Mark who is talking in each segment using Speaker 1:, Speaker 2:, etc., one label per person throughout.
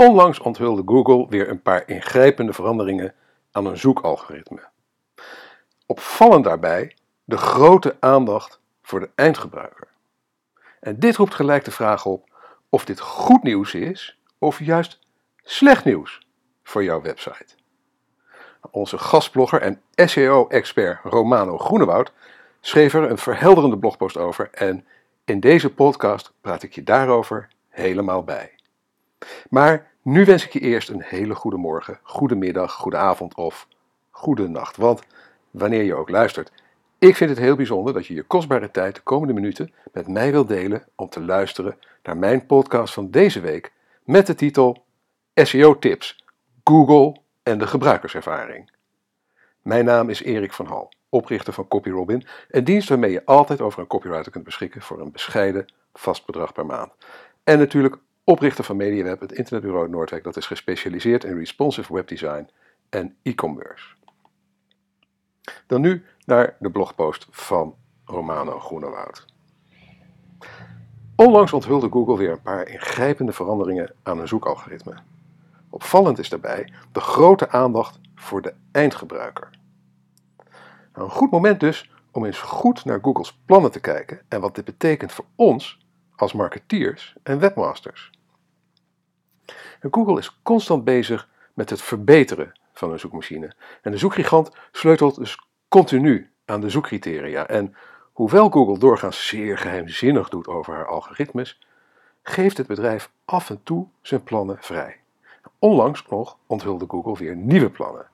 Speaker 1: Onlangs onthulde Google weer een paar ingrijpende veranderingen aan een zoekalgoritme. Opvallend daarbij de grote aandacht voor de eindgebruiker. En dit roept gelijk de vraag op of dit goed nieuws is of juist slecht nieuws voor jouw website. Onze gastblogger en SEO-expert Romano Groenewoud schreef er een verhelderende blogpost over en in deze podcast praat ik je daarover helemaal bij. Maar nu wens ik je eerst een hele goede morgen, goede middag, goede avond of goede nacht. Want wanneer je ook luistert, ik vind het heel bijzonder dat je je kostbare tijd de komende minuten met mij wilt delen om te luisteren naar mijn podcast van deze week met de titel SEO Tips, Google en de gebruikerservaring. Mijn naam is Erik van Hal, oprichter van CopyRobin, een dienst waarmee je altijd over een copywriter kunt beschikken voor een bescheiden vast bedrag per maand. En natuurlijk oprichter van MediaWeb, het internetbureau Noordwijk dat is gespecialiseerd in responsive webdesign en e-commerce. Dan nu naar de blogpost van Romano Groenewoud. Onlangs onthulde Google weer een paar ingrijpende veranderingen aan een zoekalgoritme. Opvallend is daarbij de grote aandacht voor de eindgebruiker. Nou, een goed moment dus om eens goed naar Google's plannen te kijken en wat dit betekent voor ons als marketeers en webmasters. Google is constant bezig met het verbeteren van een zoekmachine. En de zoekgigant sleutelt dus continu aan de zoekcriteria. En hoewel Google doorgaans zeer geheimzinnig doet over haar algoritmes, geeft het bedrijf af en toe zijn plannen vrij. Onlangs nog onthulde Google weer nieuwe plannen.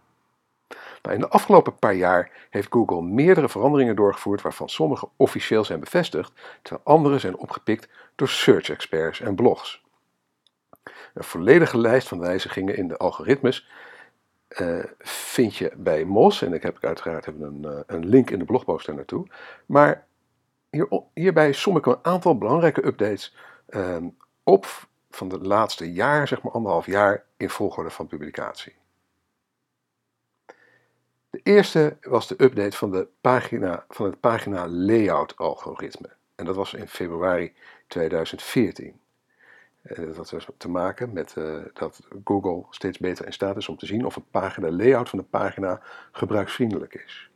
Speaker 1: Nou, in de afgelopen paar jaar heeft Google meerdere veranderingen doorgevoerd waarvan sommige officieel zijn bevestigd, terwijl andere zijn opgepikt door search experts en blogs. Een volledige lijst van wijzigingen in de algoritmes uh, vind je bij MOS. En ik heb uiteraard een, uh, een link in de blogpost daar naartoe. Maar hier, hierbij som ik een aantal belangrijke updates uh, op van de laatste jaar, zeg maar anderhalf jaar, in volgorde van publicatie. De eerste was de update van, de pagina, van het pagina layout algoritme. En dat was in februari 2014. Eh, dat heeft te maken met uh, dat Google steeds beter in staat is om te zien of een pagina, layout van de pagina gebruiksvriendelijk is.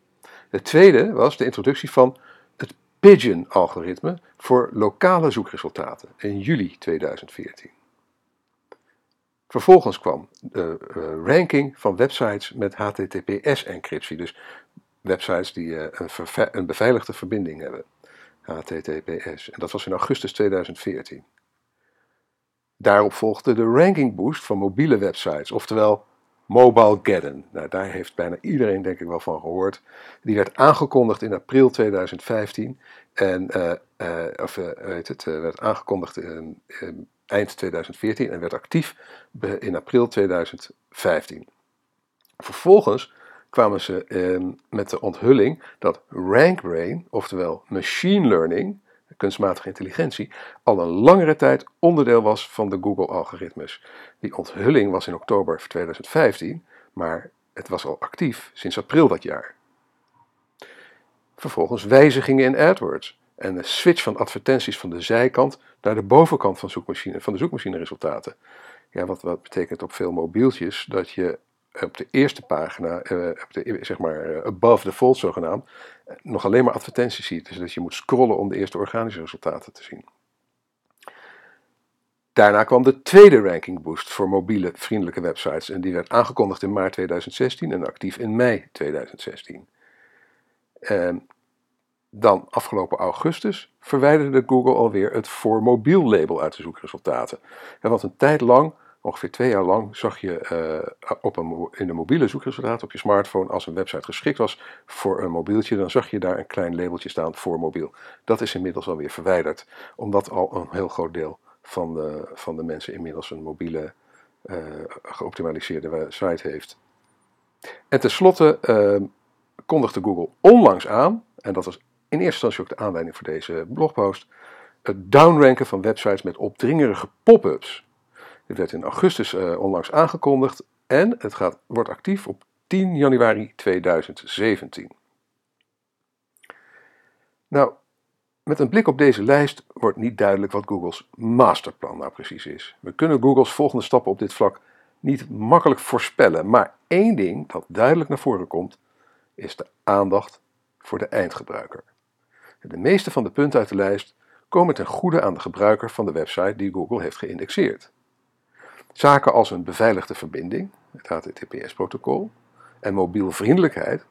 Speaker 1: De tweede was de introductie van het Pigeon-algoritme voor lokale zoekresultaten in juli 2014. Vervolgens kwam de uh, ranking van websites met HTTPS-encryptie, dus websites die een, een beveiligde verbinding hebben. HTTPS. En dat was in augustus 2014. Daarop volgde de ranking boost van mobiele websites, oftewel Mobile Geddon. Nou, daar heeft bijna iedereen denk ik wel van gehoord. Die werd aangekondigd in april 2015 en uh, uh, of, uh, het, werd aangekondigd in, eind 2014 en werd actief in april 2015. Vervolgens kwamen ze ehm, met de onthulling dat RankBrain, oftewel machine learning, kunstmatige intelligentie, al een langere tijd onderdeel was van de Google-algoritmes. Die onthulling was in oktober 2015, maar het was al actief sinds april dat jaar. Vervolgens wijzigingen in AdWords en de switch van advertenties van de zijkant naar de bovenkant van, zoekmachine, van de zoekmachine-resultaten. Ja, wat, wat betekent op veel mobieltjes dat je op de eerste pagina, uh, op de, zeg maar uh, above the fold zogenaamd, uh, nog alleen maar advertenties ziet. Dus dat je moet scrollen om de eerste organische resultaten te zien. Daarna kwam de tweede ranking boost voor mobiele vriendelijke websites en die werd aangekondigd in maart 2016 en actief in mei 2016. En dan afgelopen augustus verwijderde Google alweer het voor mobiel label uit de zoekresultaten. En wat een tijd lang Ongeveer twee jaar lang zag je uh, op een, in de mobiele zoekresultaat op je smartphone, als een website geschikt was voor een mobieltje, dan zag je daar een klein labeltje staan voor mobiel. Dat is inmiddels alweer verwijderd, omdat al een heel groot deel van de, van de mensen inmiddels een mobiele uh, geoptimaliseerde site heeft. En tenslotte uh, kondigde Google onlangs aan, en dat was in eerste instantie ook de aanleiding voor deze blogpost, het downranken van websites met opdringerige pop-ups. Dit werd in augustus uh, onlangs aangekondigd en het gaat, wordt actief op 10 januari 2017. Nou, Met een blik op deze lijst wordt niet duidelijk wat Google's masterplan nou precies is. We kunnen Google's volgende stappen op dit vlak niet makkelijk voorspellen, maar één ding dat duidelijk naar voren komt, is de aandacht voor de eindgebruiker. De meeste van de punten uit de lijst komen ten goede aan de gebruiker van de website die Google heeft geïndexeerd. Zaken als een beveiligde verbinding, het HTTPS-protocol, en mobielvriendelijkheid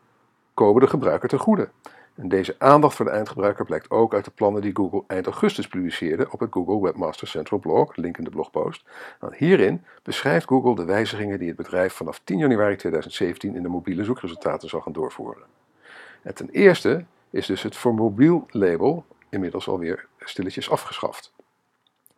Speaker 1: komen de gebruiker ten goede. En deze aandacht voor de eindgebruiker blijkt ook uit de plannen die Google eind augustus publiceerde op het Google Webmaster Central blog, link in de blogpost. Want hierin beschrijft Google de wijzigingen die het bedrijf vanaf 10 januari 2017 in de mobiele zoekresultaten zal gaan doorvoeren. En ten eerste is dus het voor mobiel label inmiddels alweer stilletjes afgeschaft.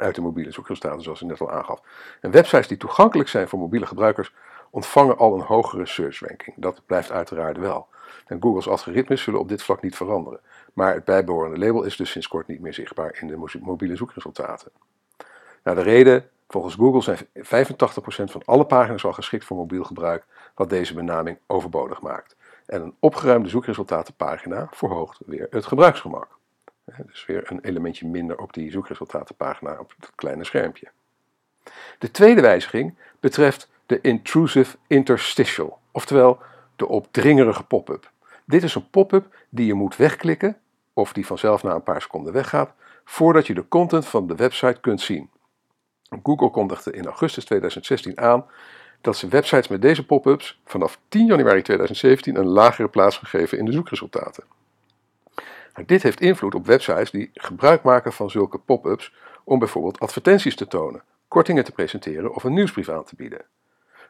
Speaker 1: Uit de mobiele zoekresultaten, zoals ik net al aangaf. En websites die toegankelijk zijn voor mobiele gebruikers ontvangen al een hogere search ranking. Dat blijft uiteraard wel. En Google's algoritmes zullen op dit vlak niet veranderen. Maar het bijbehorende label is dus sinds kort niet meer zichtbaar in de mobiele zoekresultaten. Nou, de reden, volgens Google zijn 85% van alle pagina's al geschikt voor mobiel gebruik, wat deze benaming overbodig maakt. En een opgeruimde zoekresultatenpagina verhoogt weer het gebruiksgemak. Dus weer een elementje minder op die zoekresultatenpagina op het kleine schermpje. De tweede wijziging betreft de intrusive interstitial, oftewel de opdringerige pop-up. Dit is een pop-up die je moet wegklikken, of die vanzelf na een paar seconden weggaat, voordat je de content van de website kunt zien. Google kondigde in augustus 2016 aan dat ze websites met deze pop-ups vanaf 10 januari 2017 een lagere plaats gaan geven in de zoekresultaten. Dit heeft invloed op websites die gebruik maken van zulke pop-ups om bijvoorbeeld advertenties te tonen, kortingen te presenteren of een nieuwsbrief aan te bieden.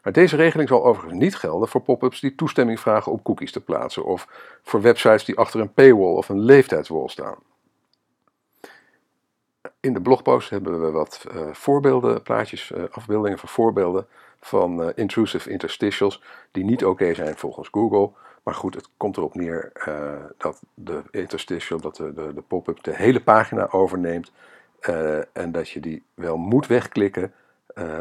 Speaker 1: Maar deze regeling zal overigens niet gelden voor pop-ups die toestemming vragen om cookies te plaatsen of voor websites die achter een paywall of een leeftijdswall staan. In de blogpost hebben we wat uh, voorbeelden, plaatjes, uh, afbeeldingen van voorbeelden van uh, intrusive interstitials die niet oké zijn volgens Google. Maar goed, het komt erop neer dat de interstitial, dat de, de, de pop-up de hele pagina overneemt en dat je die wel moet wegklikken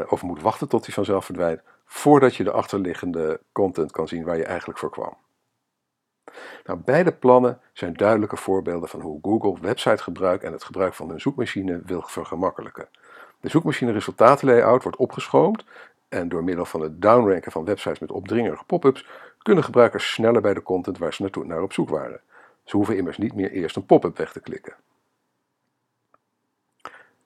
Speaker 1: of moet wachten tot die vanzelf verdwijnt voordat je de achterliggende content kan zien waar je eigenlijk voor kwam. Nou, beide plannen zijn duidelijke voorbeelden van hoe Google websitegebruik en het gebruik van hun zoekmachine wil vergemakkelijken. De zoekmachine resultatenlayout wordt opgeschoomd en door middel van het downranken van websites met opdringerige pop-ups kunnen gebruikers sneller bij de content waar ze naartoe naar op zoek waren. Ze hoeven immers niet meer eerst een pop-up weg te klikken.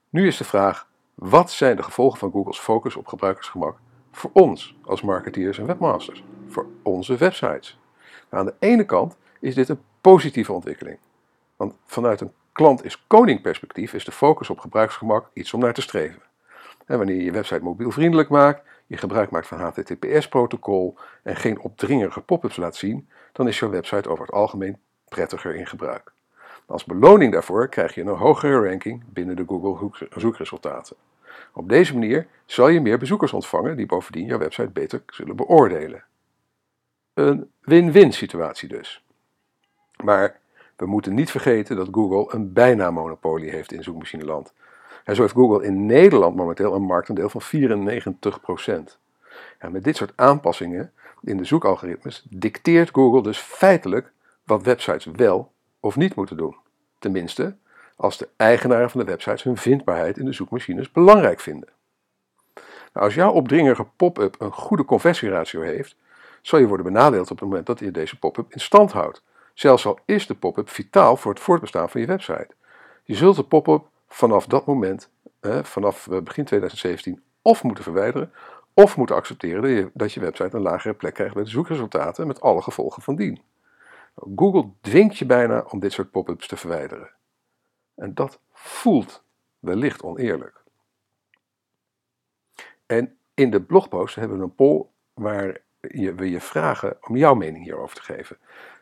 Speaker 1: Nu is de vraag: wat zijn de gevolgen van Google's focus op gebruikersgemak voor ons als marketeers en webmasters, voor onze websites. Nou, aan de ene kant is dit een positieve ontwikkeling. Want vanuit een klant is koning perspectief is de focus op gebruiksgemak iets om naar te streven. En wanneer je je website mobielvriendelijk maakt, je gebruik maakt van HTTPS-protocol en geen opdringerige pop-ups laat zien, dan is jouw website over het algemeen prettiger in gebruik. Als beloning daarvoor krijg je een hogere ranking binnen de Google zoekresultaten. Op deze manier zal je meer bezoekers ontvangen die bovendien jouw website beter zullen beoordelen. Een win-win situatie dus. Maar we moeten niet vergeten dat Google een bijna monopolie heeft in zoekmachineland. En zo heeft Google in Nederland momenteel een marktaandeel van 94%. En met dit soort aanpassingen in de zoekalgoritmes dicteert Google dus feitelijk wat websites wel of niet moeten doen. Tenminste, als de eigenaren van de websites hun vindbaarheid in de zoekmachines belangrijk vinden. Nou, als jouw opdringerige pop-up een goede conversieratio heeft, zal je worden benadeeld op het moment dat je deze pop-up in stand houdt. Zelfs al is de pop-up vitaal voor het voortbestaan van je website. Je zult de pop-up vanaf dat moment, eh, vanaf begin 2017, of moeten verwijderen, of moeten accepteren dat je, dat je website een lagere plek krijgt bij de zoekresultaten met alle gevolgen van dien. Google dwingt je bijna om dit soort pop-ups te verwijderen. En dat voelt wellicht oneerlijk. En in de blogpost hebben we een poll waar we je vragen om jouw mening hierover te geven.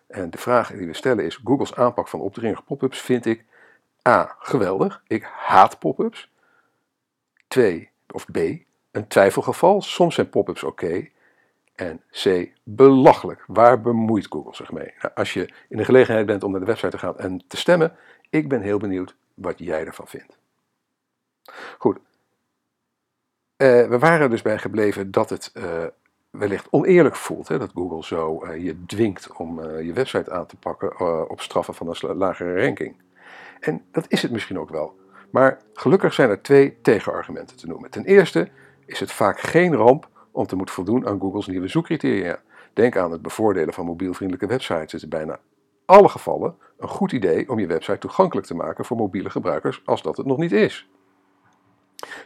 Speaker 1: En de vraag die we stellen is: Google's aanpak van opdringige pop-ups vind ik A. geweldig, ik haat pop-ups. 2 of B. Een twijfelgeval, soms zijn pop-ups oké. En C. Belachelijk, waar bemoeit Google zich mee? Nou, als je in de gelegenheid bent om naar de website te gaan en te stemmen, ik ben heel benieuwd wat jij ervan vindt. Goed. Uh, we waren dus bij gebleven dat het uh, wellicht oneerlijk voelt. Hè, dat Google zo uh, je dwingt om je website aan te pakken op straffen van een lagere ranking. En dat is het misschien ook wel. Maar gelukkig zijn er twee tegenargumenten te noemen. Ten eerste is het vaak geen ramp om te moeten voldoen aan Google's nieuwe zoekcriteria. Denk aan het bevoordelen van mobielvriendelijke websites. Het is in bijna alle gevallen een goed idee om je website toegankelijk te maken voor mobiele gebruikers als dat het nog niet is.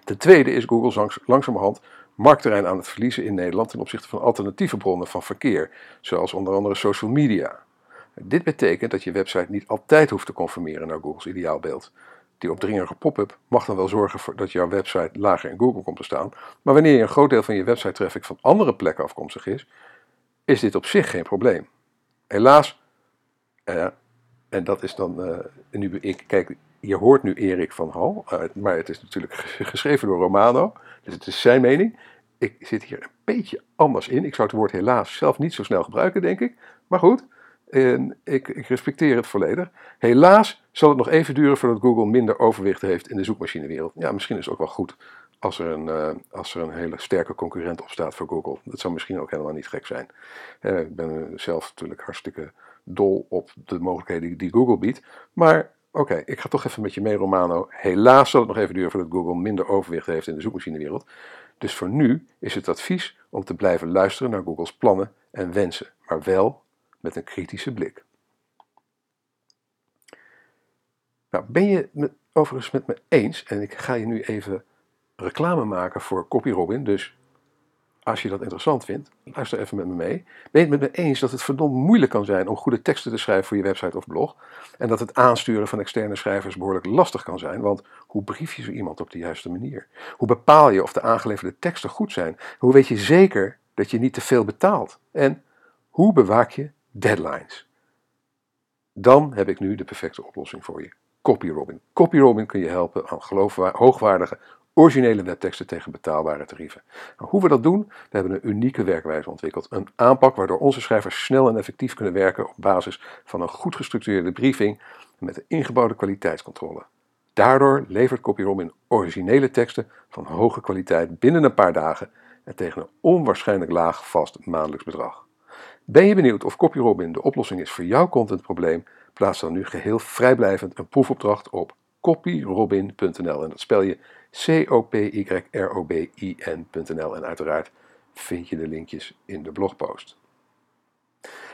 Speaker 1: Ten tweede is Google langzamerhand marktterrein aan het verliezen in Nederland ten opzichte van alternatieve bronnen van verkeer, zoals onder andere social media. Dit betekent dat je website niet altijd hoeft te conformeren naar Google's ideaalbeeld. Die opdringerige pop-up mag dan wel zorgen voor dat jouw website lager in Google komt te staan, maar wanneer een groot deel van je website traffic van andere plekken afkomstig is, is dit op zich geen probleem. Helaas, uh, en dat is dan, uh, nu, ik, kijk, je hoort nu Erik van Hal, uh, maar het is natuurlijk geschreven door Romano, dus het is zijn mening. Ik zit hier een beetje anders in. Ik zou het woord helaas zelf niet zo snel gebruiken, denk ik. Maar goed, en ik, ik, respecteer het volledig. Helaas zal het nog even duren voordat Google minder overwicht heeft in de zoekmachinewereld. Ja, misschien is het ook wel goed als er een, uh, als er een hele sterke concurrent opstaat voor Google. Dat zou misschien ook helemaal niet gek zijn. Uh, ik ben zelf natuurlijk hartstikke dol op de mogelijkheden die, die Google biedt. Maar oké, ik ga toch even met je mee, Romano. Helaas zal het nog even duren voordat Google minder overwicht heeft in de zoekmachinewereld. Dus voor nu is het advies om te blijven luisteren naar Google's plannen en wensen, maar wel met een kritische blik. Nou, ben je het overigens met me eens, en ik ga je nu even reclame maken voor CopyRobin, dus als je dat interessant vindt, luister even met me mee. Ben je het met me eens dat het verdomd moeilijk kan zijn om goede teksten te schrijven voor je website of blog? En dat het aansturen van externe schrijvers behoorlijk lastig kan zijn, want hoe brief je zo iemand op de juiste manier? Hoe bepaal je of de aangeleverde teksten goed zijn? Hoe weet je zeker dat je niet te veel betaalt? En hoe bewaak je deadlines. Dan heb ik nu de perfecte oplossing voor je. CopyRobin. CopyRobin kun je helpen aan hoogwaardige, originele webteksten tegen betaalbare tarieven. Nou, hoe we dat doen? We hebben een unieke werkwijze ontwikkeld. Een aanpak waardoor onze schrijvers snel en effectief kunnen werken op basis van een goed gestructureerde briefing met een ingebouwde kwaliteitscontrole. Daardoor levert CopyRobin originele teksten van hoge kwaliteit binnen een paar dagen en tegen een onwaarschijnlijk laag vast maandelijks bedrag. Ben je benieuwd of CopyRobin de oplossing is voor jouw contentprobleem? Plaats dan nu geheel vrijblijvend een proefopdracht op copyrobin.nl en dat spel je C-O-P-Y-R-O-B-I-N.nl en uiteraard vind je de linkjes in de blogpost.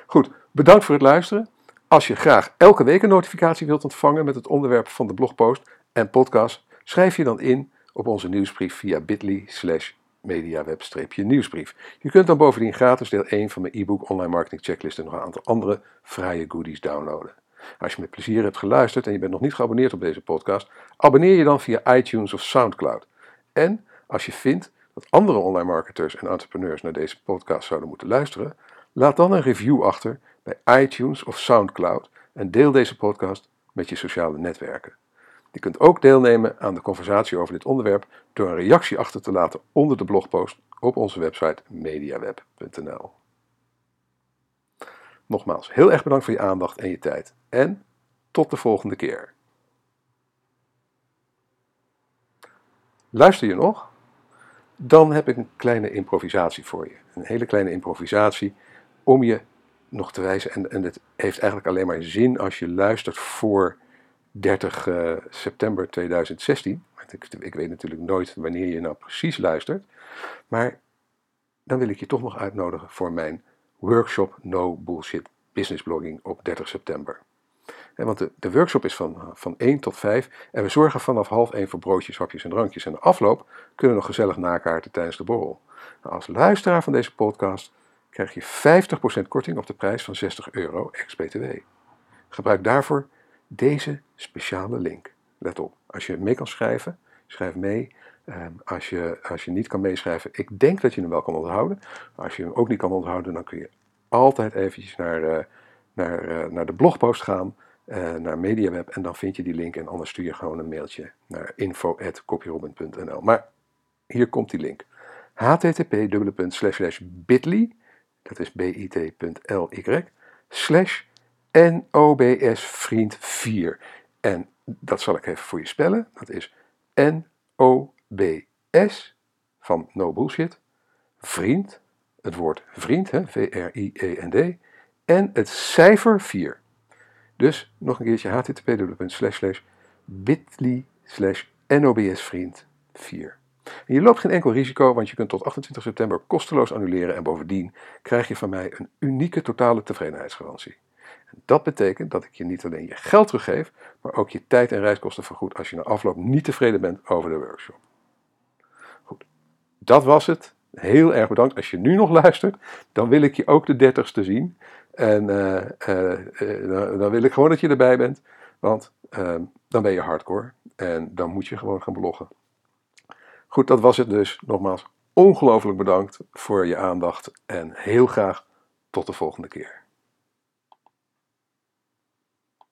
Speaker 1: Goed, bedankt voor het luisteren. Als je graag elke week een notificatie wilt ontvangen met het onderwerp van de blogpost en podcast, schrijf je dan in op onze nieuwsbrief via bit.ly MediaWeb-nieuwsbrief. Je kunt dan bovendien gratis deel 1 van mijn e-book Online Marketing Checklist en nog een aantal andere vrije goodies downloaden. Als je met plezier hebt geluisterd en je bent nog niet geabonneerd op deze podcast, abonneer je dan via iTunes of SoundCloud. En als je vindt dat andere online marketers en entrepreneurs naar deze podcast zouden moeten luisteren, laat dan een review achter bij iTunes of SoundCloud en deel deze podcast met je sociale netwerken. Je kunt ook deelnemen aan de conversatie over dit onderwerp door een reactie achter te laten onder de blogpost op onze website mediaweb.nl. Nogmaals, heel erg bedankt voor je aandacht en je tijd. En tot de volgende keer. Luister je nog? Dan heb ik een kleine improvisatie voor je. Een hele kleine improvisatie om je nog te wijzen. En, en het heeft eigenlijk alleen maar zin als je luistert voor 30 uh, eh, september 2016. Ik, ik, weet natuurlijk nooit wanneer je nou precies luistert. Maar dan wil ik je toch nog uitnodigen voor mijn workshop No Bullshit Business Blogging op 30 september. Want de, de, workshop is van, van 1 tot 5 en we zorgen vanaf half 1 voor broodjes, hapjes en drankjes. En de afloop kunnen we nog gezellig nakaarten tijdens de borrel. Nou, als luisteraar van deze podcast krijg je 50% korting op de prijs van 60 euro ex-BTW. Gebruik daarvoor deze speciale link. Let op, als je mee kan schrijven, schrijf mee. Ehm, als, je, als je niet kan meeschrijven, ik denk dat je hem wel kan onthouden. als je hem ook niet kan onthouden, dan kun je altijd eventjes naar, uh, naar, uh, naar de blogpost gaan, uh, naar MediaWeb, en dan vind je die link. En anders stuur je gewoon een mailtje naar info.copyrobin.nl. Maar hier komt die link. http://bit.ly, dat is bit.ly, slash NOBS vriend 4. En dat zal ik even voor je spellen. Dat is N-O-B-S van no bullshit, vriend, het woord vriend, V-R-I-E-N-D, en het cijfer 4. Dus nog een keertje http://bit.ly bit.ly slash nobsvriend 4. En je loopt geen enkel risico, want je kunt tot 28 september kosteloos annuleren en bovendien krijg je van mij een unieke totale tevredenheidsgarantie. Dat betekent dat ik je niet alleen je geld teruggeef, maar ook je tijd en reiskosten vergoed als je na afloop niet tevreden bent over de workshop. Goed, dat was het. Heel erg bedankt. Als je nu nog luistert, dan wil ik je ook de dertigste zien. En uh, uh, dan wil ik gewoon dat je erbij bent, want dan ben je hardcore en dan moet je gewoon gaan bloggen. Goed, dat was het dus. Nogmaals, ongelooflijk bedankt voor je aandacht en heel graag tot de volgende keer.